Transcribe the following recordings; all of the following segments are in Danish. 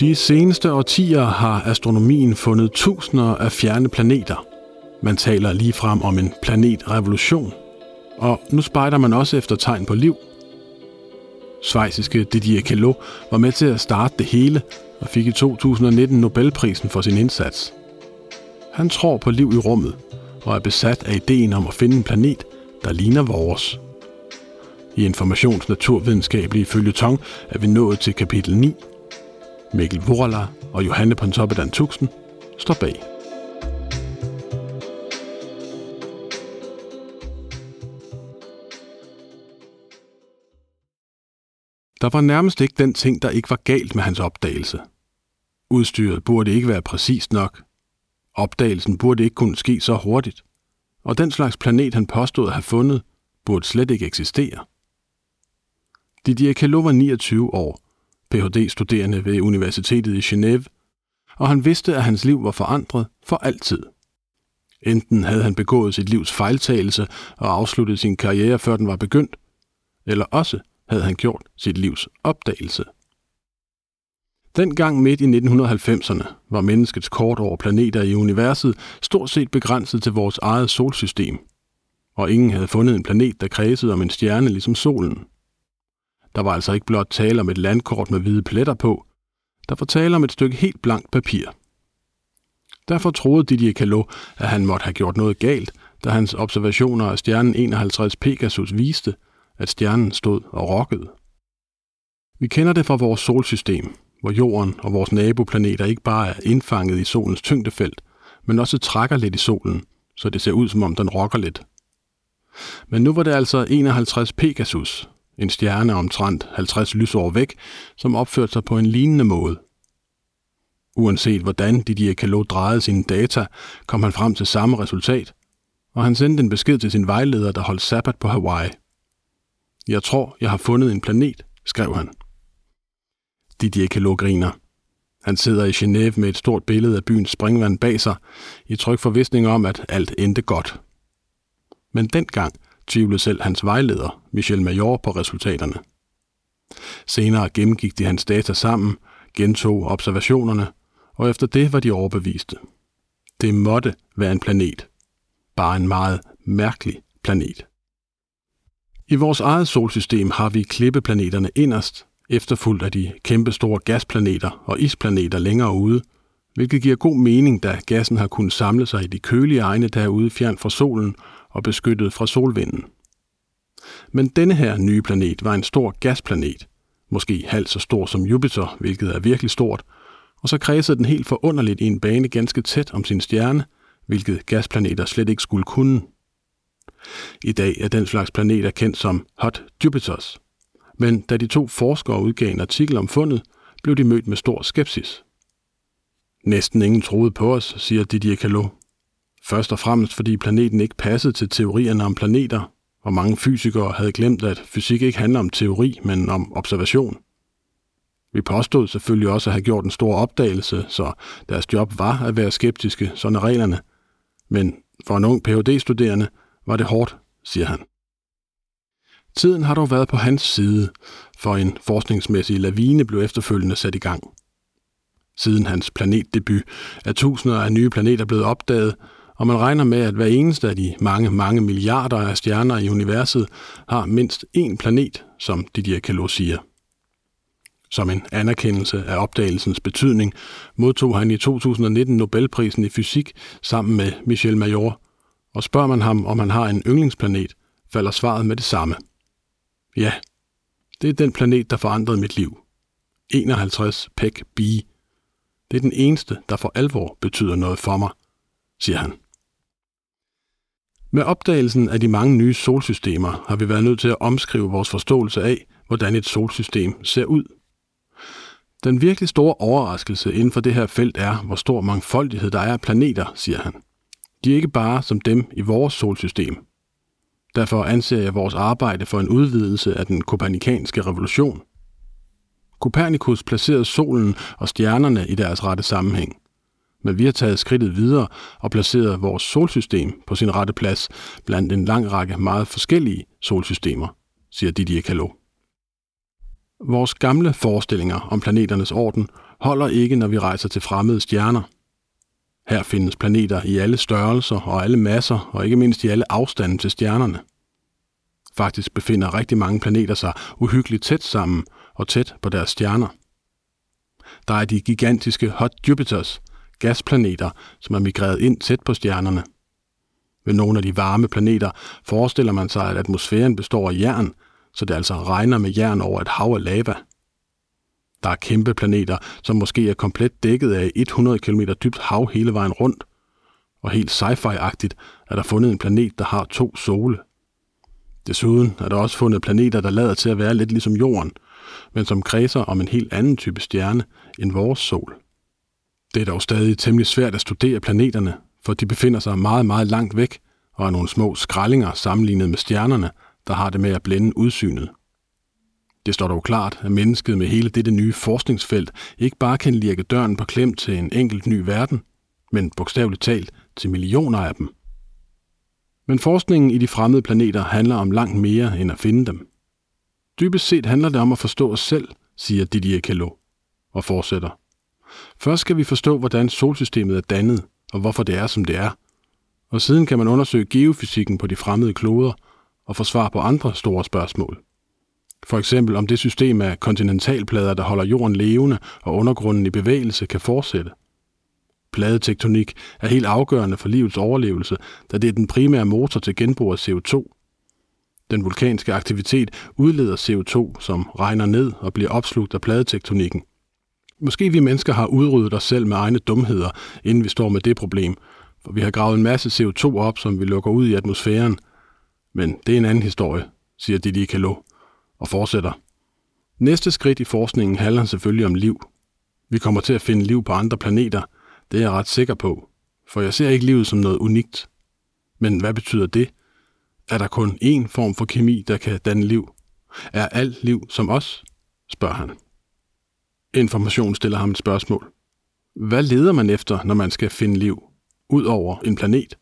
De seneste årtier har astronomien fundet tusinder af fjerne planeter. Man taler lige frem om en planetrevolution. Og nu spejder man også efter tegn på liv. Svejsiske Didier Queloz var med til at starte det hele og fik i 2019 Nobelprisen for sin indsats. Han tror på liv i rummet og er besat af ideen om at finde en planet, der ligner vores. I Informations Naturvidenskabelige Følgetong er vi nået til kapitel 9. Mikkel Vorala og Johanne Pontoppidan Tuxen står bag. Der var nærmest ikke den ting, der ikke var galt med hans opdagelse. Udstyret burde ikke være præcist nok. Opdagelsen burde ikke kunne ske så hurtigt. Og den slags planet, han påstod at have fundet, burde slet ikke eksistere. Didier Queloz var 29 år, Ph.D.-studerende ved Universitetet i Genève, og han vidste, at hans liv var forandret for altid. Enten havde han begået sit livs fejltagelse og afsluttet sin karriere, før den var begyndt, eller også havde han gjort sit livs opdagelse. Dengang midt i 1990'erne var menneskets kort over planeter i universet stort set begrænset til vores eget solsystem, og ingen havde fundet en planet, der kredsede om en stjerne ligesom solen. Der var altså ikke blot tale om et landkort med hvide pletter på, der var tale om et stykke helt blankt papir. Derfor troede Didier Calot, at han måtte have gjort noget galt, da hans observationer af stjernen 51 Pegasus viste, at stjernen stod og rokkede. Vi kender det fra vores solsystem, hvor jorden og vores naboplaneter ikke bare er indfanget i solens tyngdefelt, men også trækker lidt i solen, så det ser ud som om den rokker lidt. Men nu var det altså 51 Pegasus, en stjerne omtrent 50 lysår væk, som opførte sig på en lignende måde. Uanset hvordan Didier Calot drejede sine data, kom han frem til samme resultat, og han sendte en besked til sin vejleder, der holdt sabbat på Hawaii. Jeg tror, jeg har fundet en planet, skrev han. Didier Calot griner. Han sidder i Genève med et stort billede af byens springvand bag sig, i tryg forvisning om, at alt endte godt. Men dengang tvivlede selv hans vejleder, Michel Major, på resultaterne. Senere gennemgik de hans data sammen, gentog observationerne, og efter det var de overbeviste. Det måtte være en planet. Bare en meget mærkelig planet. I vores eget solsystem har vi klippeplaneterne inderst, efterfulgt af de kæmpestore gasplaneter og isplaneter længere ude, hvilket giver god mening, da gassen har kunnet samle sig i de kølige egne derude fjern fra solen og beskyttet fra solvinden. Men denne her nye planet var en stor gasplanet, måske halvt så stor som Jupiter, hvilket er virkelig stort, og så kredsede den helt forunderligt i en bane ganske tæt om sin stjerne, hvilket gasplaneter slet ikke skulle kunne. I dag er den slags planeter kendt som Hot Jupiters. Men da de to forskere udgav en artikel om fundet, blev de mødt med stor skepsis. Næsten ingen troede på os, siger Didier Queloz. Først og fremmest fordi planeten ikke passede til teorierne om planeter, og mange fysikere havde glemt, at fysik ikke handler om teori, men om observation. Vi påstod selvfølgelig også at have gjort en stor opdagelse, så deres job var at være skeptiske, sådan er reglerne. Men for en ung Ph.D.-studerende var det hårdt, siger han. Tiden har dog været på hans side, for en forskningsmæssig lavine blev efterfølgende sat i gang. Siden hans planetdebut er tusinder af nye planeter blevet opdaget, og man regner med, at hver eneste af de mange, mange milliarder af stjerner i universet har mindst én planet, som Didier Queloz siger. Som en anerkendelse af opdagelsens betydning modtog han i 2019 Nobelprisen i fysik sammen med Michel Major, og spørger man ham, om han har en yndlingsplanet, falder svaret med det samme. Ja, det er den planet, der forandrede mit liv. 51 Peg B. Det er den eneste, der for alvor betyder noget for mig, siger han. Med opdagelsen af de mange nye solsystemer har vi været nødt til at omskrive vores forståelse af, hvordan et solsystem ser ud. Den virkelig store overraskelse inden for det her felt er, hvor stor mangfoldighed der er af planeter, siger han. De er ikke bare som dem i vores solsystem. Derfor anser jeg vores arbejde for en udvidelse af den kopernikanske revolution. Kopernikus placerede solen og stjernerne i deres rette sammenhæng men vi har taget skridtet videre og placeret vores solsystem på sin rette plads blandt en lang række meget forskellige solsystemer, siger Didier Queloz. Vores gamle forestillinger om planeternes orden holder ikke, når vi rejser til fremmede stjerner. Her findes planeter i alle størrelser og alle masser, og ikke mindst i alle afstande til stjernerne. Faktisk befinder rigtig mange planeter sig uhyggeligt tæt sammen og tæt på deres stjerner. Der er de gigantiske Hot Jupiters, gasplaneter, som er migreret ind tæt på stjernerne. Ved nogle af de varme planeter forestiller man sig, at atmosfæren består af jern, så det altså regner med jern over et hav af lava. Der er kæmpe planeter, som måske er komplet dækket af 100 km dybt hav hele vejen rundt. Og helt sci-fi-agtigt er der fundet en planet, der har to sole. Desuden er der også fundet planeter, der lader til at være lidt ligesom Jorden, men som kredser om en helt anden type stjerne end vores sol. Det er dog stadig temmelig svært at studere planeterne, for de befinder sig meget, meget langt væk og er nogle små skrællinger sammenlignet med stjernerne, der har det med at blænde udsynet. Det står dog klart, at mennesket med hele dette nye forskningsfelt ikke bare kan lirke døren på klem til en enkelt ny verden, men bogstaveligt talt til millioner af dem. Men forskningen i de fremmede planeter handler om langt mere end at finde dem. Dybest set handler det om at forstå os selv, siger Didier Queloz, og fortsætter. Først skal vi forstå, hvordan solsystemet er dannet, og hvorfor det er, som det er. Og siden kan man undersøge geofysikken på de fremmede kloder og få svar på andre store spørgsmål. For eksempel om det system af kontinentalplader, der holder jorden levende og undergrunden i bevægelse, kan fortsætte. Pladetektonik er helt afgørende for livets overlevelse, da det er den primære motor til genbrug af CO2. Den vulkanske aktivitet udleder CO2, som regner ned og bliver opslugt af pladetektonikken. Måske vi mennesker har udryddet os selv med egne dumheder, inden vi står med det problem, for vi har gravet en masse CO2 op, som vi lukker ud i atmosfæren. Men det er en anden historie, siger Didi Kalo og fortsætter. Næste skridt i forskningen handler selvfølgelig om liv. Vi kommer til at finde liv på andre planeter, det er jeg ret sikker på, for jeg ser ikke livet som noget unikt. Men hvad betyder det? Er der kun én form for kemi, der kan danne liv? Er alt liv som os? spørger han. Information stiller ham et spørgsmål. Hvad leder man efter, når man skal finde liv, ud over en planet?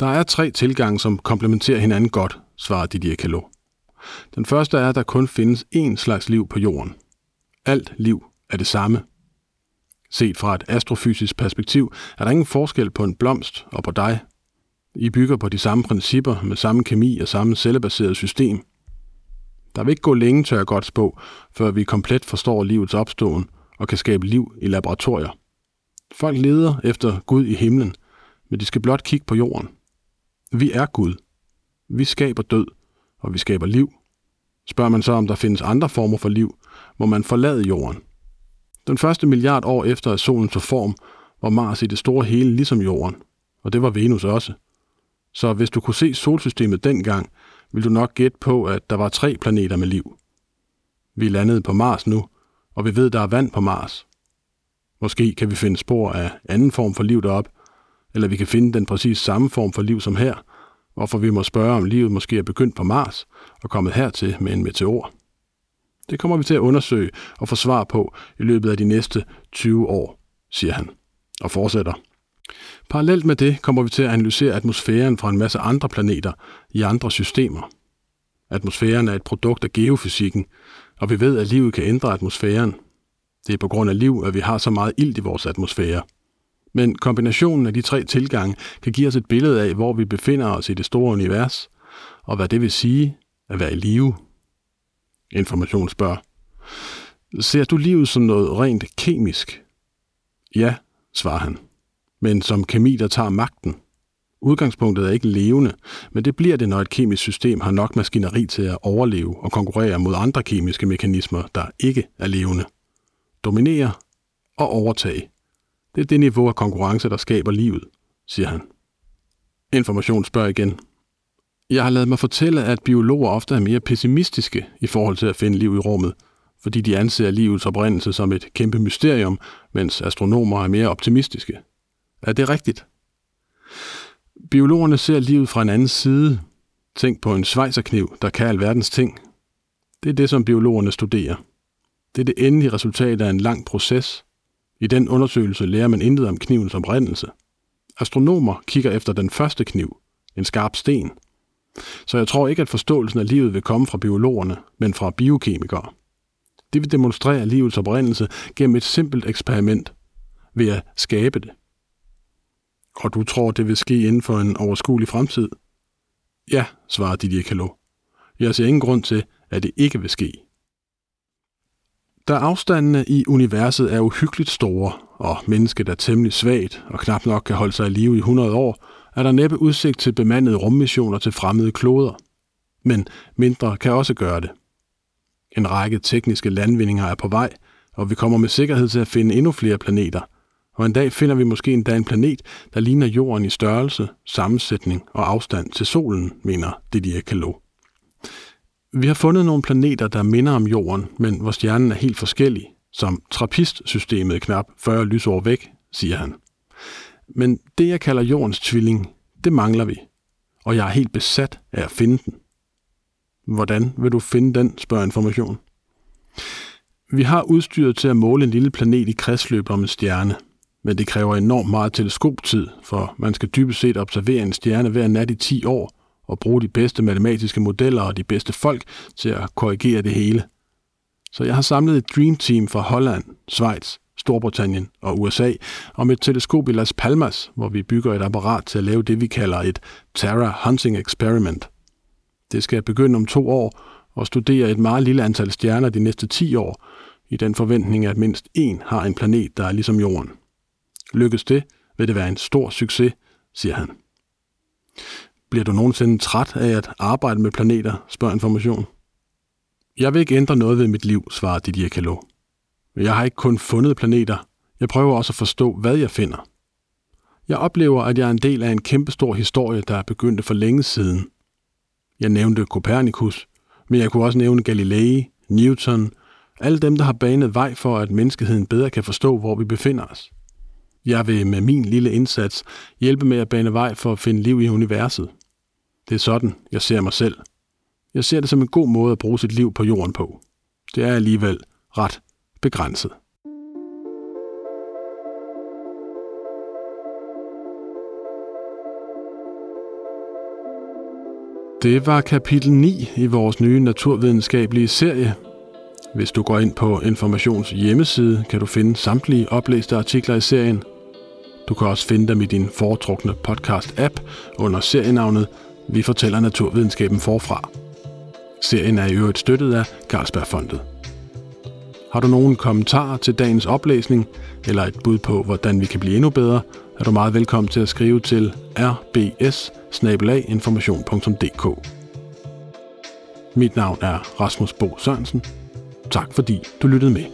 Der er tre tilgange, som komplementerer hinanden godt, svarer Didier Calot. Den første er, at der kun findes én slags liv på jorden. Alt liv er det samme. Set fra et astrofysisk perspektiv er der ingen forskel på en blomst og på dig. I bygger på de samme principper med samme kemi og samme cellebaseret system. Der vil ikke gå længe, tør jeg godt spå, før vi komplet forstår livets opståen og kan skabe liv i laboratorier. Folk leder efter Gud i himlen, men de skal blot kigge på jorden. Vi er Gud. Vi skaber død, og vi skaber liv. Spørger man så, om der findes andre former for liv, må man forlade jorden. Den første milliard år efter, at solen tog form, var Mars i det store hele ligesom jorden, og det var Venus også. Så hvis du kunne se solsystemet dengang, vil du nok gætte på, at der var tre planeter med liv. Vi er landet på Mars nu, og vi ved, der er vand på Mars. Måske kan vi finde spor af anden form for liv derop, eller vi kan finde den præcis samme form for liv som her, hvorfor vi må spørge, om livet måske er begyndt på Mars og kommet hertil med en meteor. Det kommer vi til at undersøge og få svar på i løbet af de næste 20 år, siger han, og fortsætter. Parallelt med det kommer vi til at analysere atmosfæren fra en masse andre planeter i andre systemer. Atmosfæren er et produkt af geofysikken, og vi ved, at livet kan ændre atmosfæren. Det er på grund af liv, at vi har så meget ilt i vores atmosfære. Men kombinationen af de tre tilgange kan give os et billede af, hvor vi befinder os i det store univers, og hvad det vil sige at være i live. Information spørger. Ser du livet som noget rent kemisk? Ja, svarer han. Men som kemi, der tager magten. Udgangspunktet er ikke levende, men det bliver det, når et kemisk system har nok maskineri til at overleve og konkurrere mod andre kemiske mekanismer, der ikke er levende. Dominere og overtage. Det er det niveau af konkurrence, der skaber livet, siger han. Information spørger igen. Jeg har lavet mig fortælle, at biologer ofte er mere pessimistiske i forhold til at finde liv i rummet, fordi de anser livets oprindelse som et kæmpe mysterium, mens astronomer er mere optimistiske. Er det rigtigt? Biologerne ser livet fra en anden side. Tænk på en svejserkniv, der kan alverdens ting. Det er det, som biologerne studerer. Det er det endelige resultat af en lang proces. I den undersøgelse lærer man intet om knivens oprindelse. Astronomer kigger efter den første kniv, en skarp sten. Så jeg tror ikke, at forståelsen af livet vil komme fra biologerne, men fra biokemikere. De vil demonstrere livets oprindelse gennem et simpelt eksperiment ved at skabe det. Og du tror, det vil ske inden for en overskuelig fremtid? Ja, svarede Didier Calot. Jeg ser ingen grund til, at det ikke vil ske. Da afstandene i universet er uhyggeligt store, og mennesket er temmelig svagt og knap nok kan holde sig i live i 100 år, er der næppe udsigt til bemandede rummissioner til fremmede kloder. Men mindre kan også gøre det. En række tekniske landvindinger er på vej, og vi kommer med sikkerhed til at finde endnu flere planeter. Og en dag finder vi måske endda en planet, der ligner Jorden i størrelse, sammensætning og afstand til solen, mener Didier Queloz. Vi har fundet nogle planeter, der minder om Jorden, men hvor stjernen er helt forskellig, som trappistsystemet knap 40 lysår væk, siger han. Men det, jeg kalder Jordens tvilling, det mangler vi, og jeg er helt besat af at finde den. Hvordan vil du finde den, spørger information. Vi har udstyret til at måle en lille planet i kredsløb om en stjerne, men det kræver enormt meget teleskoptid, for man skal dybest set observere en stjerne hver nat i 10 år, og bruge de bedste matematiske modeller og de bedste folk til at korrigere det hele. Så jeg har samlet et Dream Team fra Holland, Schweiz, Storbritannien og USA om et teleskop i Las Palmas, hvor vi bygger et apparat til at lave det, vi kalder et Terra Hunting Experiment. Det skal begynde om to år og studere et meget lille antal stjerner de næste 10 år, i den forventning, at mindst én har en planet, der er ligesom Jorden. Lykkes det, vil det være en stor succes, siger han. Bliver du nogensinde træt af at arbejde med planeter, spørger information. Jeg vil ikke ændre noget ved mit liv, svarer Didier Calot. Jeg har ikke kun fundet planeter, jeg prøver også at forstå, hvad jeg finder. Jeg oplever, at jeg er en del af en kæmpestor historie, der er begyndt for længe siden. Jeg nævnte Copernicus, men jeg kunne også nævne Galilei, Newton, alle dem, der har banet vej for, at menneskeheden bedre kan forstå, hvor vi befinder os. Jeg vil med min lille indsats hjælpe med at bane vej for at finde liv i universet. Det er sådan, jeg ser mig selv. Jeg ser det som en god måde at bruge sit liv på jorden på. Det er alligevel ret begrænset. Det var kapitel 9 i vores nye naturvidenskabelige serie. Hvis du går ind på Informations hjemmeside, kan du finde samtlige oplæste artikler i serien. Du kan også finde dem i din foretrukne podcast-app under serienavnet Vi fortæller naturvidenskaben forfra. Serien er i øvrigt støttet af Carlsbergfondet. Har du nogen kommentarer til dagens oplæsning, eller et bud på, hvordan vi kan blive endnu bedre, er du meget velkommen til at skrive til rbs Mit navn er Rasmus Bo Sørensen. Tak fordi du lyttede med.